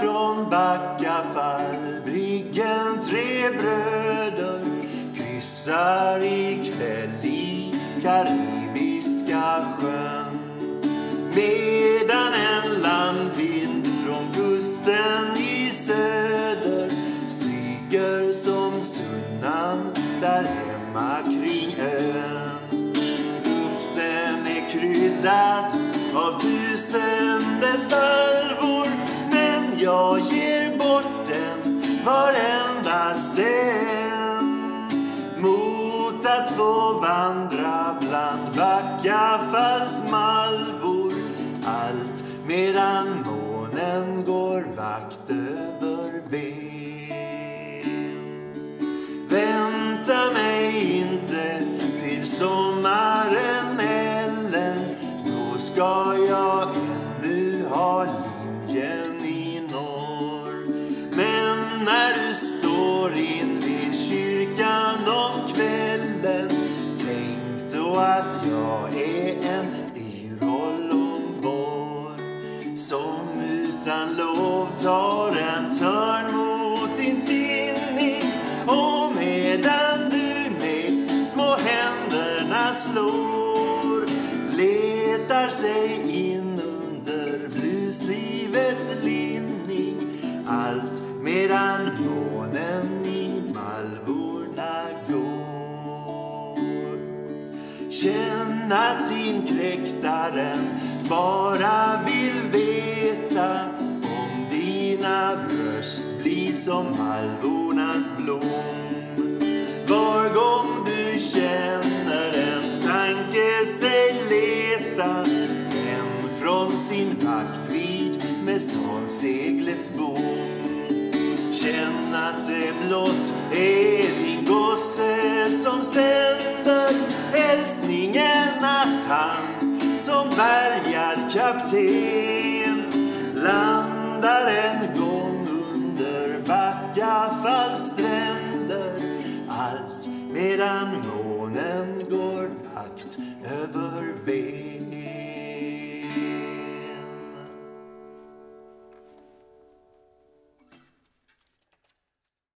från Backafall briggen tre bröder kryssar ikväll i Karibiska sjön. Medan en landvind från kusten i söder stryker som sunnan där hemma kring ön. Luften är kryddad av tusende salvor men jag ger bort den varendaste en mot att få vandra bland Backafalls malvor allt medan månen går vakt över Ven. Vänta mig inte till sommaren heller då ska jag ännu ha linjen utan lov tar en törn mot din tinning och medan du med små händerna slår letar sig in under blueslivets linning. Allt medan månen i malvorna går. Känn att inkräktaren bara vill veta som alvornas blom. Var gång du känner en tanke sig leta hem från sin vaktvid med seglets bom. Känn att det blott är din gosse som sänder hälsningen att han som bärgad kapten Backafalls stränder allt medan månen går vakt över Ven.